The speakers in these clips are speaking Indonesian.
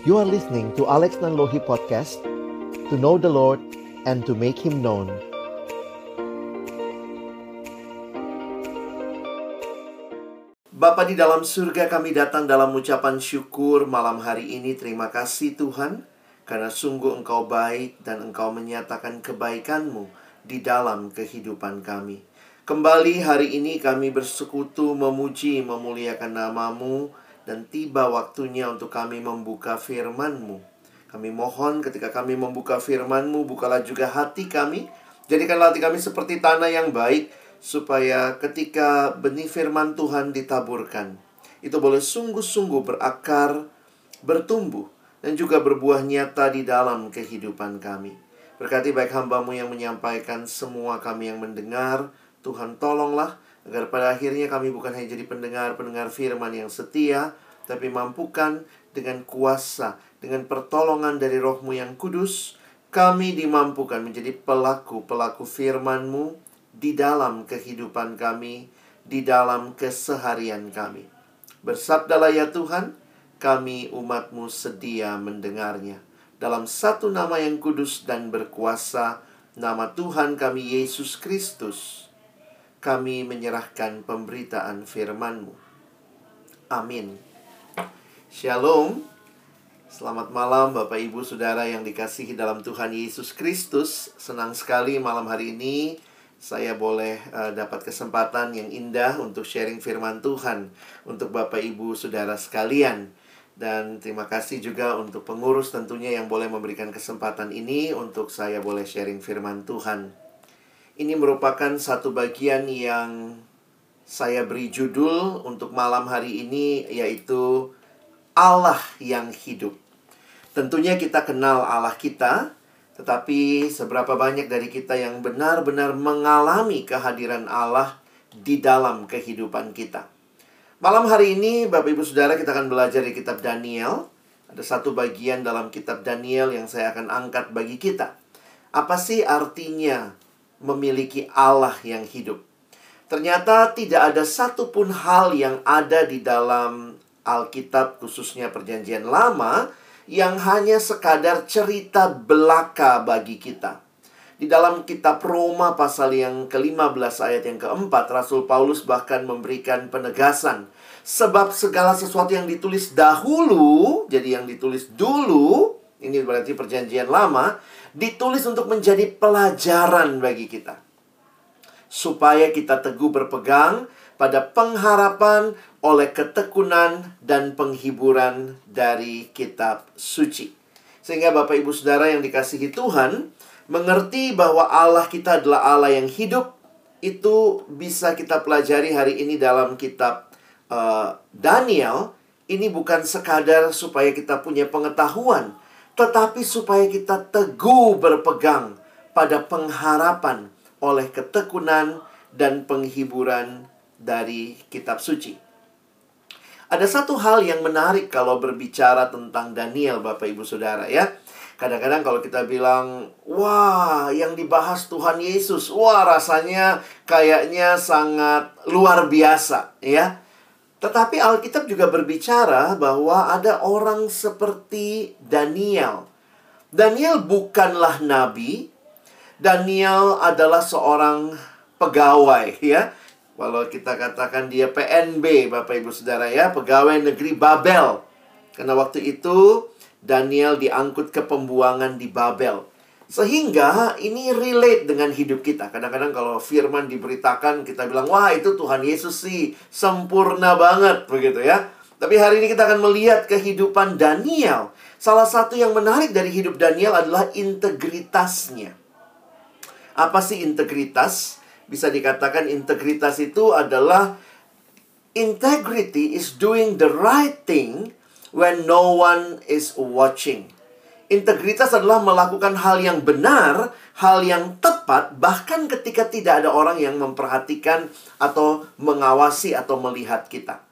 You are listening to Alex Nanlohi Podcast To know the Lord and to make Him known. Bapa di dalam surga kami datang dalam ucapan syukur malam hari ini. Terima kasih Tuhan Karena sungguh Engkau baik dan Engkau menyatakan kebaikan-Mu di dalam kehidupan kami. Kembali hari ini kami bersekutu memuji memuliakan namamu dan tiba waktunya untuk kami membuka firman-Mu. Kami mohon ketika kami membuka firman-Mu, bukalah juga hati kami. Jadikanlah hati kami seperti tanah yang baik, supaya ketika benih firman Tuhan ditaburkan, itu boleh sungguh-sungguh berakar, bertumbuh, dan juga berbuah nyata di dalam kehidupan kami. Berkati baik hambamu yang menyampaikan semua kami yang mendengar, Tuhan tolonglah Agar pada akhirnya kami bukan hanya jadi pendengar-pendengar firman yang setia, tapi mampukan dengan kuasa, dengan pertolongan dari rohmu yang kudus, kami dimampukan menjadi pelaku-pelaku firman-Mu di dalam kehidupan kami, di dalam keseharian kami. Bersabdalah ya Tuhan, kami umat-Mu sedia mendengarnya. Dalam satu nama yang kudus dan berkuasa, nama Tuhan kami Yesus Kristus kami menyerahkan pemberitaan firman-Mu. Amin. Shalom. Selamat malam Bapak Ibu Saudara yang dikasihi dalam Tuhan Yesus Kristus. Senang sekali malam hari ini saya boleh uh, dapat kesempatan yang indah untuk sharing firman Tuhan untuk Bapak Ibu Saudara sekalian. Dan terima kasih juga untuk pengurus tentunya yang boleh memberikan kesempatan ini untuk saya boleh sharing firman Tuhan. Ini merupakan satu bagian yang saya beri judul untuk malam hari ini yaitu Allah yang hidup. Tentunya kita kenal Allah kita, tetapi seberapa banyak dari kita yang benar-benar mengalami kehadiran Allah di dalam kehidupan kita. Malam hari ini Bapak Ibu Saudara kita akan belajar di kitab Daniel. Ada satu bagian dalam kitab Daniel yang saya akan angkat bagi kita. Apa sih artinya memiliki Allah yang hidup. Ternyata tidak ada satupun hal yang ada di dalam Alkitab, khususnya Perjanjian Lama, yang hanya sekadar cerita belaka bagi kita. Di dalam kitab Roma pasal yang ke-15 ayat yang keempat, Rasul Paulus bahkan memberikan penegasan. Sebab segala sesuatu yang ditulis dahulu, jadi yang ditulis dulu, ini berarti perjanjian lama, ditulis untuk menjadi pelajaran bagi kita. Supaya kita teguh berpegang pada pengharapan oleh ketekunan dan penghiburan dari kitab suci. Sehingga Bapak Ibu Saudara yang dikasihi Tuhan, mengerti bahwa Allah kita adalah Allah yang hidup, itu bisa kita pelajari hari ini dalam kitab uh, Daniel. Ini bukan sekadar supaya kita punya pengetahuan, tetapi supaya kita teguh berpegang pada pengharapan oleh ketekunan dan penghiburan dari kitab suci. Ada satu hal yang menarik kalau berbicara tentang Daniel, Bapak Ibu Saudara ya. Kadang-kadang kalau kita bilang, wah yang dibahas Tuhan Yesus, wah rasanya kayaknya sangat luar biasa ya. Tetapi Alkitab juga berbicara bahwa ada orang seperti Daniel. Daniel bukanlah nabi. Daniel adalah seorang pegawai ya. Kalau kita katakan dia PNB Bapak Ibu Saudara ya, pegawai negeri Babel. Karena waktu itu Daniel diangkut ke pembuangan di Babel. Sehingga ini relate dengan hidup kita. Kadang-kadang kalau firman diberitakan kita bilang, "Wah, itu Tuhan Yesus sih sempurna banget." begitu ya. Tapi hari ini kita akan melihat kehidupan Daniel. Salah satu yang menarik dari hidup Daniel adalah integritasnya. Apa sih integritas? Bisa dikatakan integritas itu adalah integrity is doing the right thing when no one is watching. Integritas adalah melakukan hal yang benar, hal yang tepat, bahkan ketika tidak ada orang yang memperhatikan atau mengawasi atau melihat kita.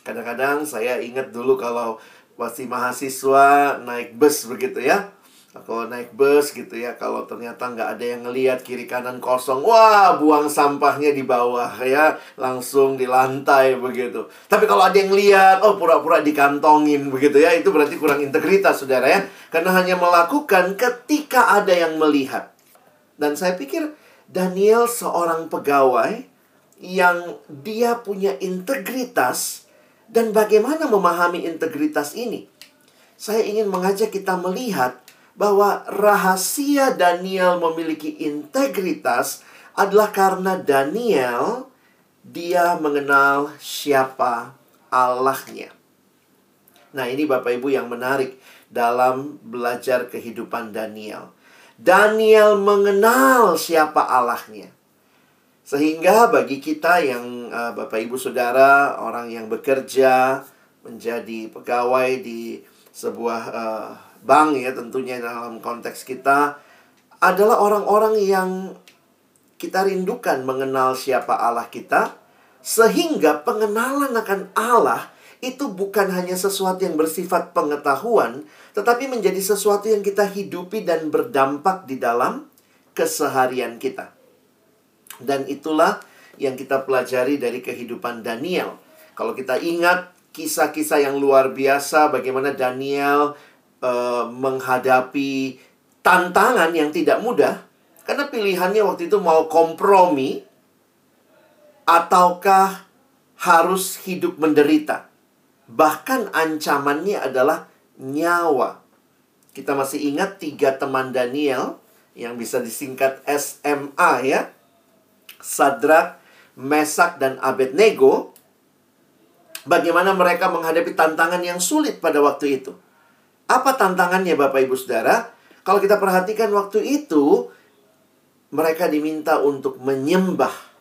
Kadang-kadang saya ingat dulu kalau masih mahasiswa naik bus begitu ya. Kalau naik bus gitu ya, kalau ternyata nggak ada yang ngelihat kiri kanan kosong, wah buang sampahnya di bawah ya, langsung di lantai begitu. Tapi kalau ada yang lihat, oh pura-pura dikantongin begitu ya, itu berarti kurang integritas saudara ya. Karena hanya melakukan ketika ada yang melihat. Dan saya pikir Daniel seorang pegawai yang dia punya integritas dan bagaimana memahami integritas ini. Saya ingin mengajak kita melihat bahwa rahasia Daniel memiliki integritas adalah karena Daniel dia mengenal siapa Allahnya. Nah, ini Bapak Ibu yang menarik dalam belajar kehidupan Daniel. Daniel mengenal siapa Allahnya. Sehingga bagi kita yang uh, Bapak Ibu Saudara, orang yang bekerja menjadi pegawai di sebuah uh, bank ya tentunya dalam konteks kita adalah orang-orang yang kita rindukan mengenal siapa Allah kita sehingga pengenalan akan Allah itu bukan hanya sesuatu yang bersifat pengetahuan tetapi menjadi sesuatu yang kita hidupi dan berdampak di dalam keseharian kita. Dan itulah yang kita pelajari dari kehidupan Daniel. Kalau kita ingat kisah-kisah yang luar biasa bagaimana Daniel uh, menghadapi tantangan yang tidak mudah karena pilihannya waktu itu mau kompromi ataukah harus hidup menderita. Bahkan ancamannya adalah nyawa. Kita masih ingat tiga teman Daniel yang bisa disingkat SMA ya. Sadrak, Mesak, dan Abednego. Bagaimana mereka menghadapi tantangan yang sulit pada waktu itu. Apa tantangannya Bapak Ibu Saudara? Kalau kita perhatikan waktu itu, mereka diminta untuk menyembah.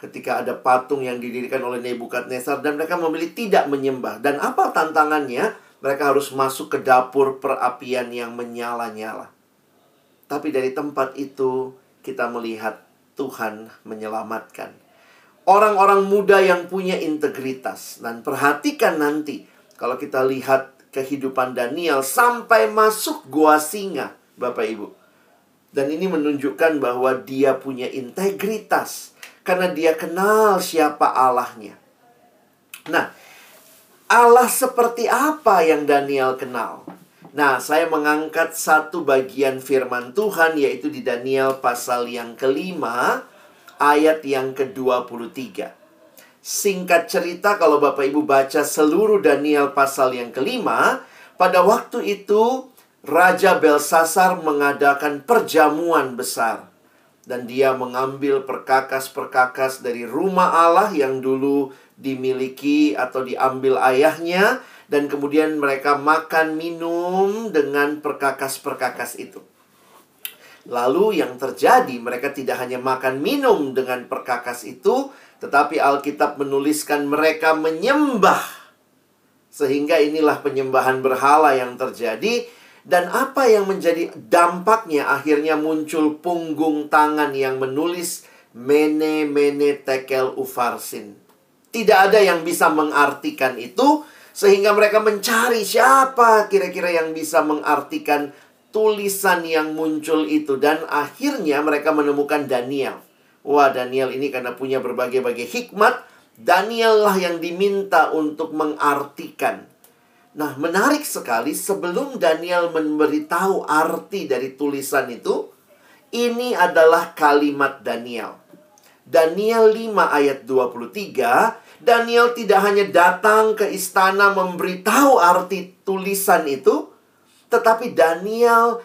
Ketika ada patung yang didirikan oleh Nebukadnezar dan mereka memilih tidak menyembah. Dan apa tantangannya? Mereka harus masuk ke dapur perapian yang menyala-nyala. Tapi dari tempat itu kita melihat Tuhan menyelamatkan. Orang-orang muda yang punya integritas. Dan perhatikan nanti, kalau kita lihat kehidupan Daniel sampai masuk gua singa, Bapak Ibu. Dan ini menunjukkan bahwa dia punya integritas karena dia kenal siapa Allahnya. Nah, Allah seperti apa yang Daniel kenal? Nah, saya mengangkat satu bagian firman Tuhan yaitu di Daniel pasal yang kelima ayat yang ke-23. Singkat cerita kalau Bapak Ibu baca seluruh Daniel pasal yang kelima, pada waktu itu Raja Belsasar mengadakan perjamuan besar. Dan dia mengambil perkakas-perkakas dari rumah Allah yang dulu dimiliki atau diambil ayahnya. Dan kemudian mereka makan minum dengan perkakas-perkakas itu. Lalu yang terjadi mereka tidak hanya makan minum dengan perkakas itu, tetapi Alkitab menuliskan mereka menyembah. Sehingga inilah penyembahan berhala yang terjadi. Dan apa yang menjadi dampaknya akhirnya muncul punggung tangan yang menulis Mene Mene Tekel Ufarsin. Tidak ada yang bisa mengartikan itu sehingga mereka mencari siapa kira-kira yang bisa mengartikan tulisan yang muncul itu dan akhirnya mereka menemukan Daniel. Wah, Daniel ini karena punya berbagai-bagai hikmat, Daniel lah yang diminta untuk mengartikan. Nah, menarik sekali sebelum Daniel memberitahu arti dari tulisan itu, ini adalah kalimat Daniel. Daniel 5 ayat 23, Daniel tidak hanya datang ke istana memberitahu arti tulisan itu, tetapi Daniel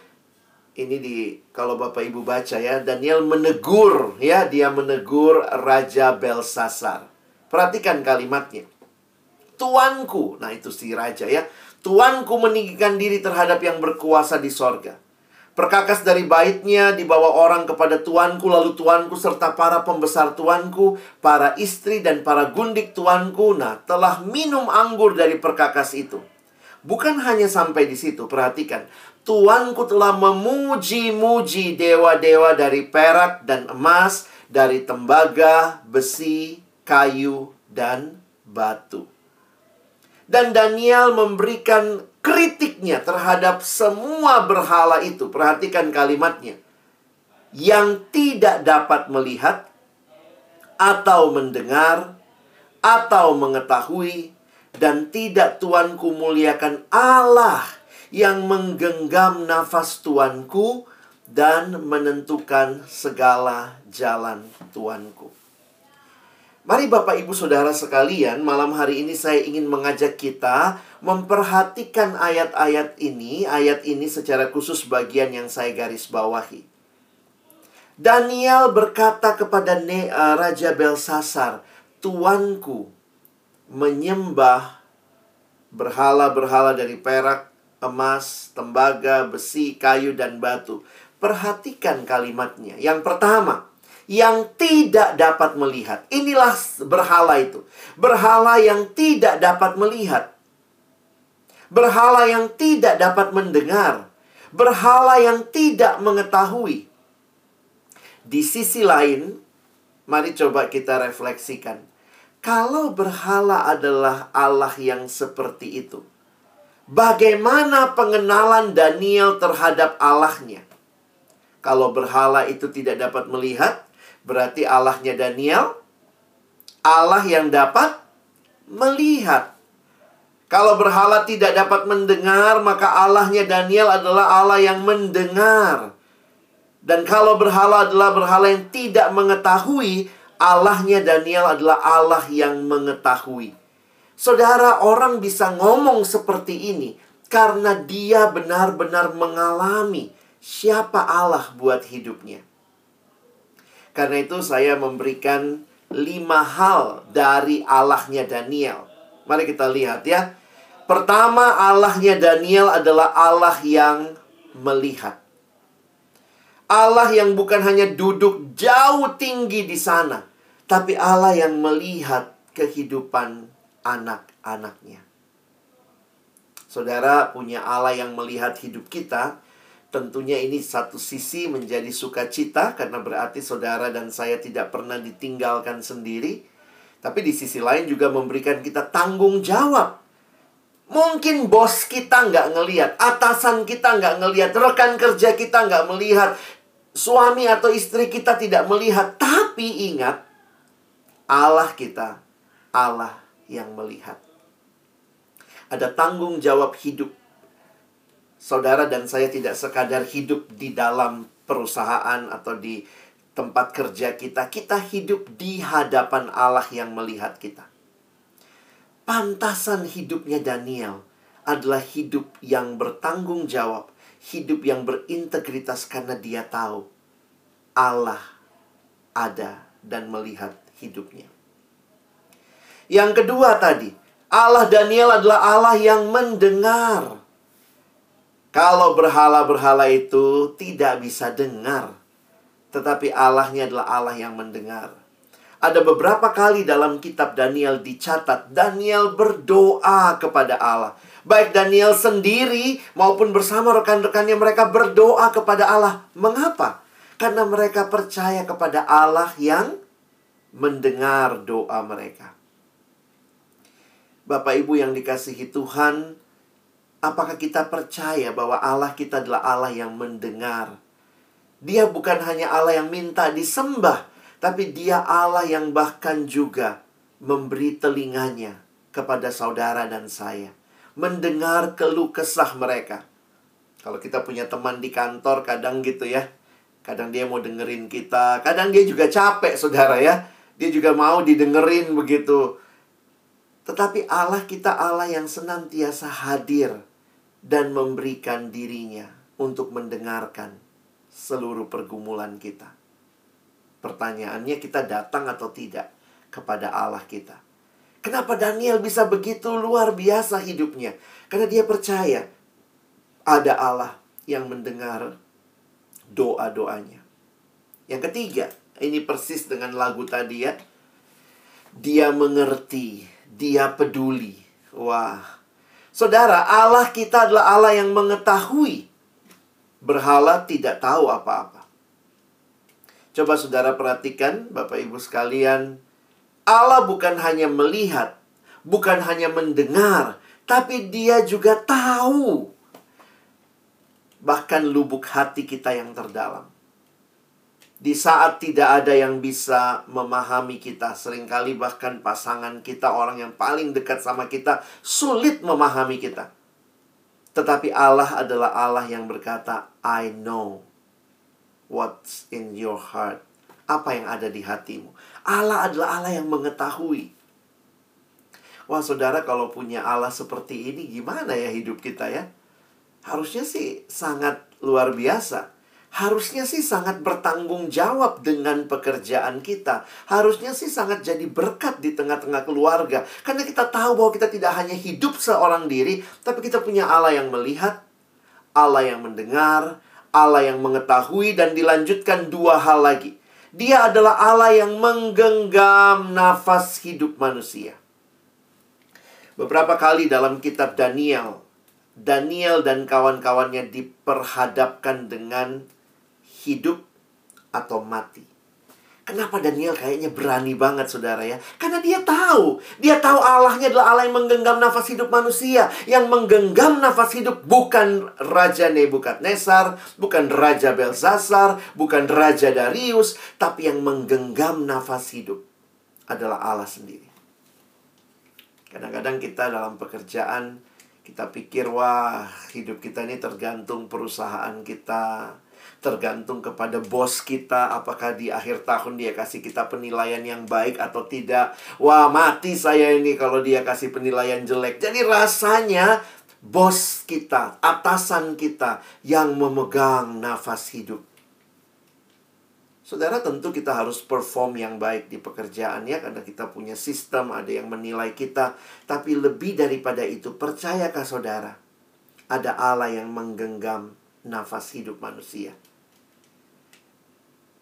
ini di kalau Bapak Ibu baca ya, Daniel menegur ya, dia menegur Raja Belsasar. Perhatikan kalimatnya. Tuanku, nah itu si raja ya. Tuanku meninggikan diri terhadap yang berkuasa di sorga. Perkakas dari baitnya dibawa orang kepada tuanku, lalu tuanku serta para pembesar tuanku, para istri dan para gundik tuanku, nah telah minum anggur dari perkakas itu. Bukan hanya sampai di situ, perhatikan. Tuanku telah memuji-muji dewa-dewa dari perak dan emas, dari tembaga, besi, kayu, dan batu. Dan Daniel memberikan kritiknya terhadap semua berhala itu. Perhatikan kalimatnya. Yang tidak dapat melihat atau mendengar atau mengetahui dan tidak Tuanku muliakan Allah yang menggenggam nafas Tuanku dan menentukan segala jalan Tuanku. Mari Bapak Ibu Saudara sekalian, malam hari ini saya ingin mengajak kita memperhatikan ayat-ayat ini, ayat ini secara khusus bagian yang saya garis bawahi. Daniel berkata kepada eh, Raja Belsasar, "Tuanku menyembah berhala-berhala dari perak, emas, tembaga, besi, kayu, dan batu." Perhatikan kalimatnya. Yang pertama, yang tidak dapat melihat. Inilah berhala itu. Berhala yang tidak dapat melihat. Berhala yang tidak dapat mendengar. Berhala yang tidak mengetahui. Di sisi lain, mari coba kita refleksikan. Kalau berhala adalah Allah yang seperti itu, bagaimana pengenalan Daniel terhadap Allahnya? Kalau berhala itu tidak dapat melihat, berarti Allahnya Daniel Allah yang dapat melihat. Kalau berhala tidak dapat mendengar, maka Allahnya Daniel adalah Allah yang mendengar. Dan kalau berhala adalah berhala yang tidak mengetahui, Allahnya Daniel adalah Allah yang mengetahui. Saudara, orang bisa ngomong seperti ini karena dia benar-benar mengalami siapa Allah buat hidupnya. Karena itu saya memberikan lima hal dari Allahnya Daniel. Mari kita lihat ya. Pertama, Allahnya Daniel adalah Allah yang melihat. Allah yang bukan hanya duduk jauh tinggi di sana, tapi Allah yang melihat kehidupan anak-anaknya. Saudara punya Allah yang melihat hidup kita, Tentunya ini satu sisi menjadi sukacita karena berarti saudara dan saya tidak pernah ditinggalkan sendiri. Tapi di sisi lain juga memberikan kita tanggung jawab. Mungkin bos kita nggak ngelihat, atasan kita nggak ngelihat, rekan kerja kita nggak melihat, suami atau istri kita tidak melihat. Tapi ingat, Allah kita, Allah yang melihat. Ada tanggung jawab hidup saudara dan saya tidak sekadar hidup di dalam perusahaan atau di tempat kerja kita, kita hidup di hadapan Allah yang melihat kita. Pantasan hidupnya Daniel adalah hidup yang bertanggung jawab, hidup yang berintegritas karena dia tahu Allah ada dan melihat hidupnya. Yang kedua tadi, Allah Daniel adalah Allah yang mendengar. Kalau berhala-berhala itu tidak bisa dengar, tetapi Allahnya adalah Allah yang mendengar. Ada beberapa kali dalam kitab Daniel dicatat Daniel berdoa kepada Allah. Baik Daniel sendiri maupun bersama rekan-rekannya mereka berdoa kepada Allah. Mengapa? Karena mereka percaya kepada Allah yang mendengar doa mereka. Bapak Ibu yang dikasihi Tuhan, Apakah kita percaya bahwa Allah kita adalah Allah yang mendengar? Dia bukan hanya Allah yang minta disembah, tapi Dia Allah yang bahkan juga memberi telinganya kepada saudara dan saya, mendengar keluh kesah mereka. Kalau kita punya teman di kantor, kadang gitu ya, kadang dia mau dengerin kita, kadang dia juga capek, saudara ya, dia juga mau didengerin begitu. Tetapi Allah kita Allah yang senantiasa hadir dan memberikan dirinya untuk mendengarkan seluruh pergumulan kita. Pertanyaannya kita datang atau tidak kepada Allah kita. Kenapa Daniel bisa begitu luar biasa hidupnya? Karena dia percaya ada Allah yang mendengar doa-doanya. Yang ketiga, ini persis dengan lagu tadi ya. Dia mengerti, dia peduli. Wah, Saudara, Allah kita adalah Allah yang mengetahui. Berhala tidak tahu apa-apa. Coba saudara perhatikan, Bapak Ibu sekalian. Allah bukan hanya melihat, bukan hanya mendengar, tapi Dia juga tahu bahkan lubuk hati kita yang terdalam. Di saat tidak ada yang bisa memahami kita, sering kali bahkan pasangan kita, orang yang paling dekat sama kita, sulit memahami kita. Tetapi Allah adalah Allah yang berkata, "I know what's in your heart." Apa yang ada di hatimu? Allah adalah Allah yang mengetahui. Wah, saudara, kalau punya Allah seperti ini, gimana ya hidup kita ya? Harusnya sih sangat luar biasa harusnya sih sangat bertanggung jawab dengan pekerjaan kita. Harusnya sih sangat jadi berkat di tengah-tengah keluarga. Karena kita tahu bahwa kita tidak hanya hidup seorang diri, tapi kita punya Allah yang melihat, Allah yang mendengar, Allah yang mengetahui, dan dilanjutkan dua hal lagi. Dia adalah Allah yang menggenggam nafas hidup manusia. Beberapa kali dalam kitab Daniel, Daniel dan kawan-kawannya diperhadapkan dengan hidup atau mati. Kenapa Daniel kayaknya berani banget saudara ya? Karena dia tahu. Dia tahu Allahnya adalah Allah yang menggenggam nafas hidup manusia. Yang menggenggam nafas hidup bukan Raja Nebukadnezar, bukan Raja Belsasar, bukan Raja Darius. Tapi yang menggenggam nafas hidup adalah Allah sendiri. Kadang-kadang kita dalam pekerjaan, kita pikir wah hidup kita ini tergantung perusahaan kita tergantung kepada bos kita apakah di akhir tahun dia kasih kita penilaian yang baik atau tidak. Wah mati saya ini kalau dia kasih penilaian jelek. Jadi rasanya bos kita atasan kita yang memegang nafas hidup. Saudara tentu kita harus perform yang baik di pekerjaan ya karena kita punya sistem ada yang menilai kita. Tapi lebih daripada itu percayakah saudara? Ada Allah yang menggenggam nafas hidup manusia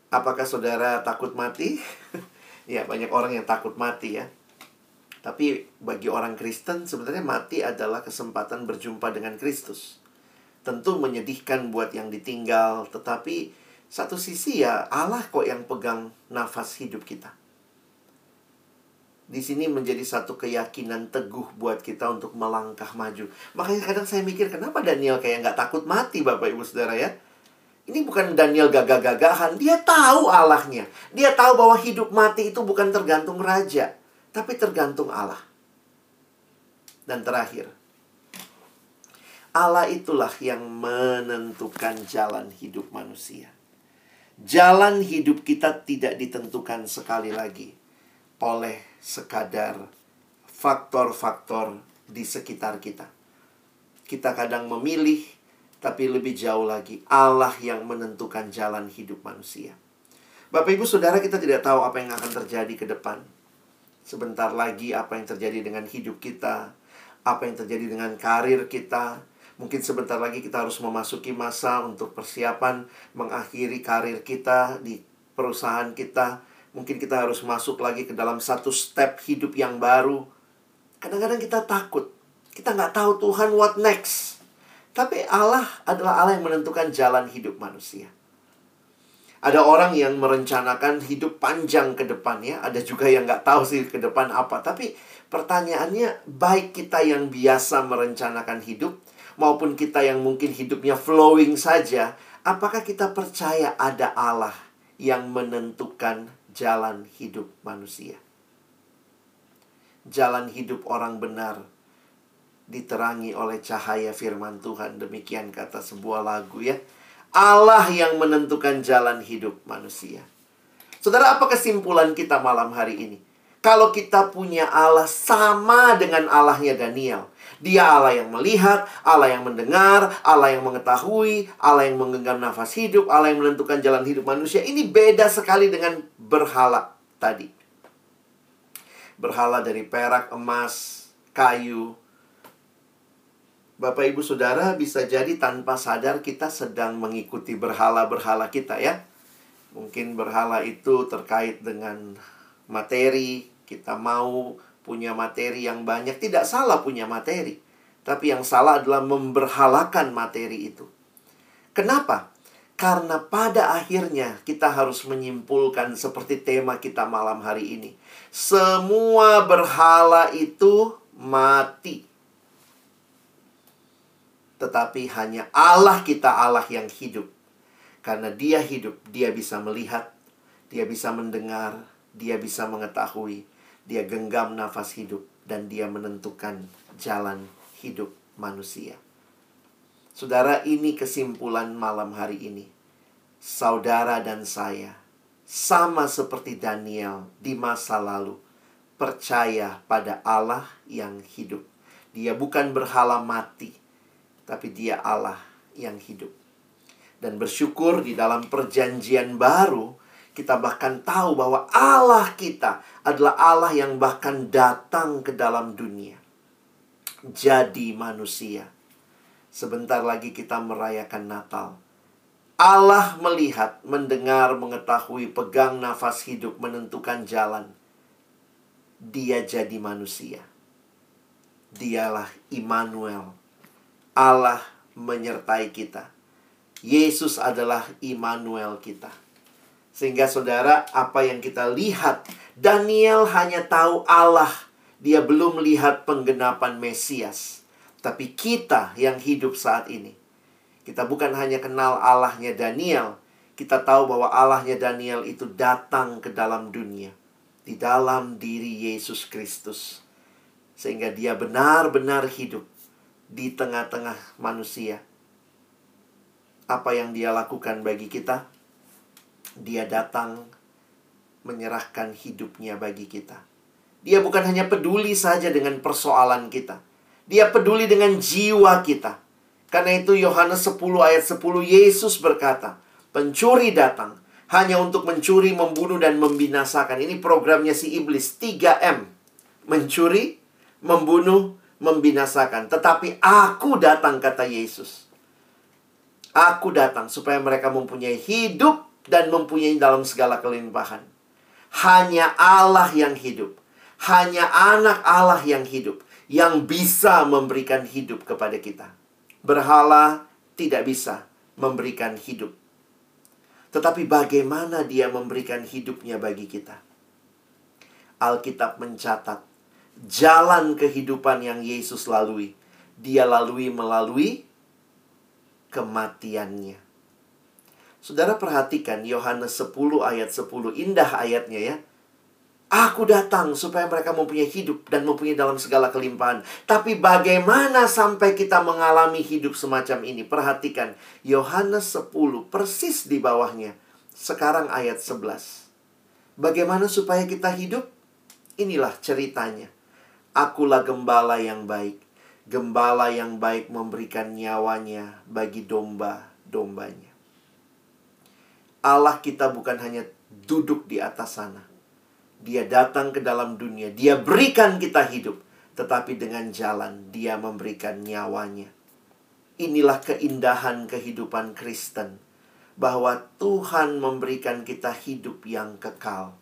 Apakah saudara takut mati? ya, banyak orang yang takut mati ya. Tapi bagi orang Kristen sebenarnya mati adalah kesempatan berjumpa dengan Kristus. Tentu menyedihkan buat yang ditinggal, tetapi satu sisi ya Allah kok yang pegang nafas hidup kita. Di sini menjadi satu keyakinan teguh buat kita untuk melangkah maju. Makanya kadang saya mikir kenapa Daniel kayak nggak takut mati Bapak Ibu Saudara ya. Ini bukan Daniel gagah-gagahan. Dia tahu Allahnya. Dia tahu bahwa hidup mati itu bukan tergantung raja. Tapi tergantung Allah. Dan terakhir. Allah itulah yang menentukan jalan hidup manusia. Jalan hidup kita tidak ditentukan sekali lagi oleh sekadar faktor-faktor di sekitar kita. Kita kadang memilih tapi lebih jauh lagi, Allah yang menentukan jalan hidup manusia. Bapak Ibu Saudara kita tidak tahu apa yang akan terjadi ke depan. Sebentar lagi apa yang terjadi dengan hidup kita, apa yang terjadi dengan karir kita. Mungkin sebentar lagi kita harus memasuki masa untuk persiapan mengakhiri karir kita di perusahaan kita. Mungkin kita harus masuk lagi ke dalam satu step hidup yang baru. Kadang-kadang kita takut. Kita nggak tahu Tuhan what next. Tapi Allah adalah Allah yang menentukan jalan hidup manusia. Ada orang yang merencanakan hidup panjang ke depannya, ada juga yang nggak tahu sih ke depan apa. Tapi pertanyaannya, baik kita yang biasa merencanakan hidup, maupun kita yang mungkin hidupnya flowing saja, apakah kita percaya ada Allah yang menentukan jalan hidup manusia? Jalan hidup orang benar diterangi oleh cahaya firman Tuhan. Demikian kata sebuah lagu ya. Allah yang menentukan jalan hidup manusia. Saudara, apa kesimpulan kita malam hari ini? Kalau kita punya Allah sama dengan Allahnya Daniel. Dia Allah yang melihat, Allah yang mendengar, Allah yang mengetahui, Allah yang menggenggam nafas hidup, Allah yang menentukan jalan hidup manusia. Ini beda sekali dengan berhala tadi. Berhala dari perak, emas, kayu, Bapak Ibu Saudara bisa jadi tanpa sadar kita sedang mengikuti berhala-berhala kita ya. Mungkin berhala itu terkait dengan materi, kita mau punya materi yang banyak, tidak salah punya materi. Tapi yang salah adalah memberhalakan materi itu. Kenapa? Karena pada akhirnya kita harus menyimpulkan seperti tema kita malam hari ini. Semua berhala itu mati tetapi hanya Allah kita Allah yang hidup. Karena dia hidup, dia bisa melihat, dia bisa mendengar, dia bisa mengetahui, dia genggam nafas hidup, dan dia menentukan jalan hidup manusia. Saudara, ini kesimpulan malam hari ini. Saudara dan saya, sama seperti Daniel di masa lalu, percaya pada Allah yang hidup. Dia bukan berhala mati, tapi dia Allah yang hidup dan bersyukur di dalam perjanjian baru kita bahkan tahu bahwa Allah kita adalah Allah yang bahkan datang ke dalam dunia. Jadi manusia. Sebentar lagi kita merayakan Natal. Allah melihat, mendengar, mengetahui, pegang nafas hidup, menentukan jalan. Dia jadi manusia. Dialah Immanuel. Allah menyertai kita Yesus adalah Immanuel kita. Sehingga saudara, apa yang kita lihat, Daniel hanya tahu Allah. Dia belum melihat penggenapan Mesias. Tapi kita yang hidup saat ini, kita bukan hanya kenal Allahnya Daniel, kita tahu bahwa Allahnya Daniel itu datang ke dalam dunia. Di dalam diri Yesus Kristus. Sehingga dia benar-benar hidup di tengah-tengah manusia apa yang dia lakukan bagi kita? Dia datang menyerahkan hidupnya bagi kita. Dia bukan hanya peduli saja dengan persoalan kita. Dia peduli dengan jiwa kita. Karena itu Yohanes 10 ayat 10 Yesus berkata, pencuri datang hanya untuk mencuri, membunuh dan membinasakan. Ini programnya si iblis 3M. Mencuri, membunuh, membinasakan. Tetapi aku datang kata Yesus Aku datang supaya mereka mempunyai hidup dan mempunyai dalam segala kelimpahan. Hanya Allah yang hidup. Hanya anak Allah yang hidup. Yang bisa memberikan hidup kepada kita. Berhala tidak bisa memberikan hidup. Tetapi bagaimana dia memberikan hidupnya bagi kita? Alkitab mencatat jalan kehidupan yang Yesus lalui. Dia lalui melalui kematiannya. Saudara perhatikan Yohanes 10 ayat 10 indah ayatnya ya. Aku datang supaya mereka mempunyai hidup dan mempunyai dalam segala kelimpahan. Tapi bagaimana sampai kita mengalami hidup semacam ini? Perhatikan Yohanes 10 persis di bawahnya. Sekarang ayat 11. Bagaimana supaya kita hidup? Inilah ceritanya. Akulah gembala yang baik gembala yang baik memberikan nyawanya bagi domba-dombanya. Allah kita bukan hanya duduk di atas sana. Dia datang ke dalam dunia, dia berikan kita hidup, tetapi dengan jalan dia memberikan nyawanya. Inilah keindahan kehidupan Kristen, bahwa Tuhan memberikan kita hidup yang kekal.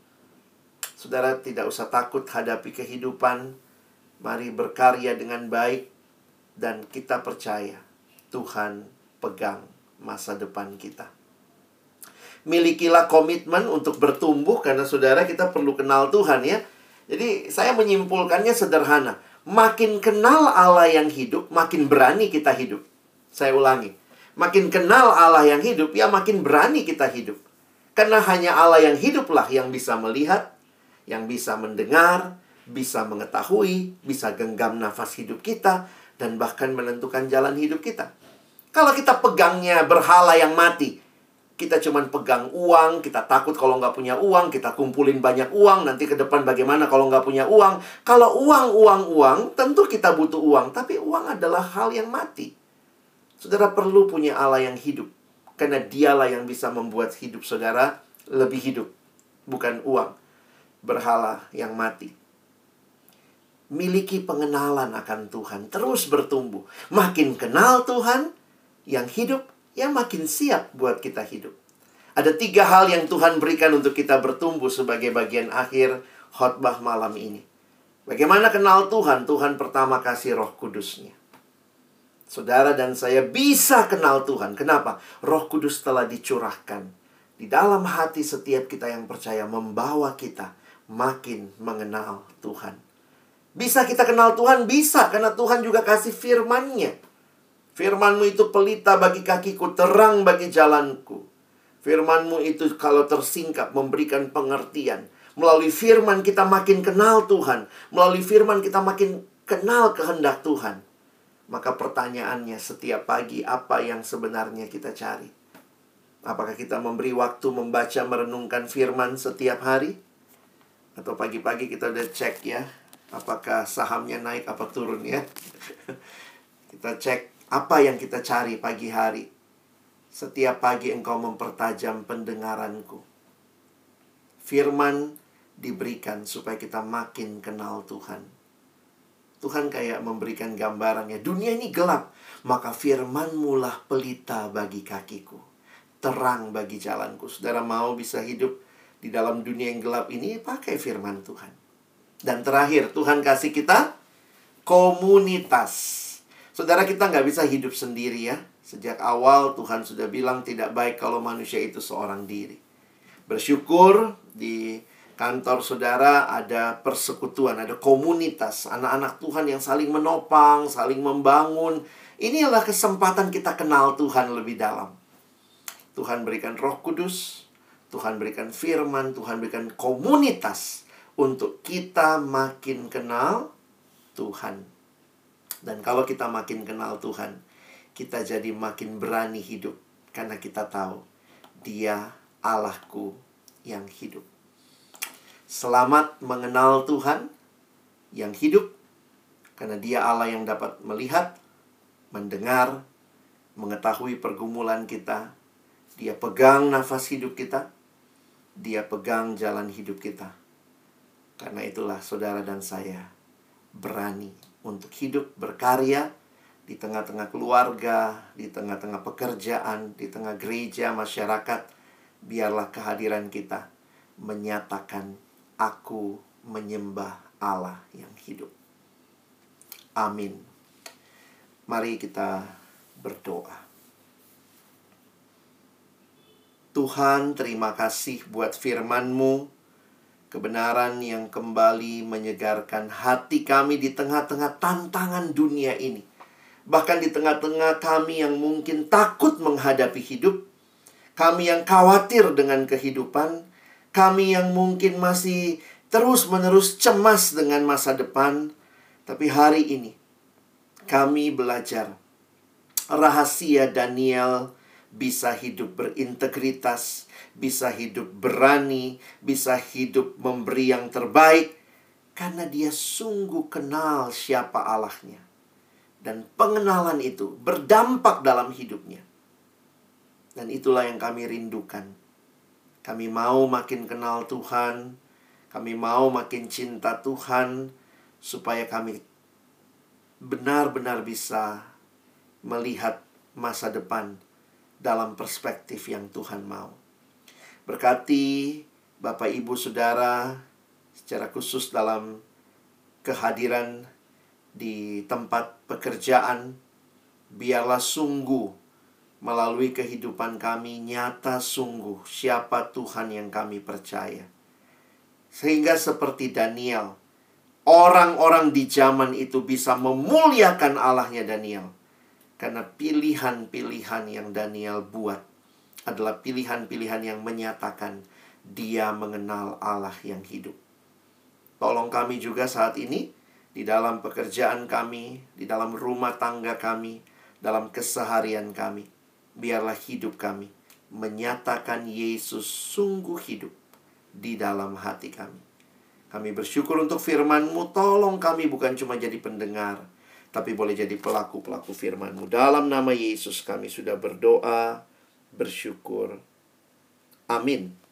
Saudara tidak usah takut hadapi kehidupan, mari berkarya dengan baik, dan kita percaya Tuhan pegang masa depan kita. Milikilah komitmen untuk bertumbuh karena saudara kita perlu kenal Tuhan ya. Jadi saya menyimpulkannya sederhana. Makin kenal Allah yang hidup, makin berani kita hidup. Saya ulangi. Makin kenal Allah yang hidup, ya makin berani kita hidup. Karena hanya Allah yang hiduplah yang bisa melihat, yang bisa mendengar, bisa mengetahui, bisa genggam nafas hidup kita, dan bahkan menentukan jalan hidup kita. Kalau kita pegangnya berhala yang mati, kita cuma pegang uang, kita takut kalau nggak punya uang, kita kumpulin banyak uang, nanti ke depan bagaimana kalau nggak punya uang. Kalau uang, uang, uang, tentu kita butuh uang, tapi uang adalah hal yang mati. Saudara perlu punya Allah yang hidup, karena dialah yang bisa membuat hidup saudara lebih hidup, bukan uang. Berhala yang mati miliki pengenalan akan Tuhan, terus bertumbuh. Makin kenal Tuhan, yang hidup, yang makin siap buat kita hidup. Ada tiga hal yang Tuhan berikan untuk kita bertumbuh sebagai bagian akhir khotbah malam ini. Bagaimana kenal Tuhan? Tuhan pertama kasih roh kudusnya. Saudara dan saya bisa kenal Tuhan. Kenapa? Roh kudus telah dicurahkan. Di dalam hati setiap kita yang percaya membawa kita makin mengenal Tuhan. Bisa kita kenal Tuhan? Bisa, karena Tuhan juga kasih firman-Nya. Firmanmu itu pelita bagi kakiku, terang bagi jalanku. Firmanmu itu kalau tersingkap memberikan pengertian. Melalui firman kita makin kenal Tuhan. Melalui firman kita makin kenal kehendak Tuhan. Maka pertanyaannya setiap pagi apa yang sebenarnya kita cari? Apakah kita memberi waktu membaca merenungkan firman setiap hari? Atau pagi-pagi kita udah cek ya, apakah sahamnya naik apa turun ya? kita cek apa yang kita cari pagi hari. Setiap pagi engkau mempertajam pendengaranku. Firman diberikan supaya kita makin kenal Tuhan. Tuhan kayak memberikan gambarannya. Dunia ini gelap, maka firmanmu lah pelita bagi kakiku. Terang bagi jalanku. Saudara mau bisa hidup di dalam dunia yang gelap ini, pakai firman Tuhan. Dan terakhir, Tuhan kasih kita komunitas. Saudara kita nggak bisa hidup sendiri ya. Sejak awal Tuhan sudah bilang tidak baik kalau manusia itu seorang diri. Bersyukur di kantor saudara ada persekutuan, ada komunitas, anak-anak Tuhan yang saling menopang, saling membangun. Inilah kesempatan kita kenal Tuhan lebih dalam. Tuhan berikan Roh Kudus, Tuhan berikan firman, Tuhan berikan komunitas untuk kita makin kenal Tuhan. Dan kalau kita makin kenal Tuhan, kita jadi makin berani hidup karena kita tahu Dia Allahku yang hidup. Selamat mengenal Tuhan yang hidup, karena Dia Allah yang dapat melihat, mendengar, mengetahui pergumulan kita. Dia pegang nafas hidup kita, Dia pegang jalan hidup kita. Karena itulah saudara dan saya berani untuk hidup berkarya di tengah-tengah keluarga, di tengah-tengah pekerjaan, di tengah gereja, masyarakat. Biarlah kehadiran kita menyatakan aku menyembah Allah yang hidup. Amin. Mari kita berdoa. Tuhan, terima kasih buat firman-Mu, kebenaran yang kembali menyegarkan hati kami di tengah-tengah tantangan dunia ini. Bahkan di tengah-tengah kami yang mungkin takut menghadapi hidup, kami yang khawatir dengan kehidupan, kami yang mungkin masih terus-menerus cemas dengan masa depan, tapi hari ini kami belajar rahasia Daniel bisa hidup berintegritas, bisa hidup berani, bisa hidup memberi yang terbaik karena dia sungguh kenal siapa Allahnya. Dan pengenalan itu berdampak dalam hidupnya. Dan itulah yang kami rindukan kami mau makin kenal Tuhan. Kami mau makin cinta Tuhan supaya kami benar-benar bisa melihat masa depan dalam perspektif yang Tuhan mau. Berkati Bapak Ibu Saudara secara khusus dalam kehadiran di tempat pekerjaan biarlah sungguh melalui kehidupan kami nyata sungguh siapa Tuhan yang kami percaya. Sehingga seperti Daniel, orang-orang di zaman itu bisa memuliakan Allahnya Daniel. Karena pilihan-pilihan yang Daniel buat adalah pilihan-pilihan yang menyatakan dia mengenal Allah yang hidup. Tolong kami juga saat ini di dalam pekerjaan kami, di dalam rumah tangga kami, dalam keseharian kami biarlah hidup kami menyatakan Yesus sungguh hidup di dalam hati kami. Kami bersyukur untuk firman-Mu. Tolong kami bukan cuma jadi pendengar, tapi boleh jadi pelaku-pelaku firman-Mu. Dalam nama Yesus kami sudah berdoa, bersyukur. Amin.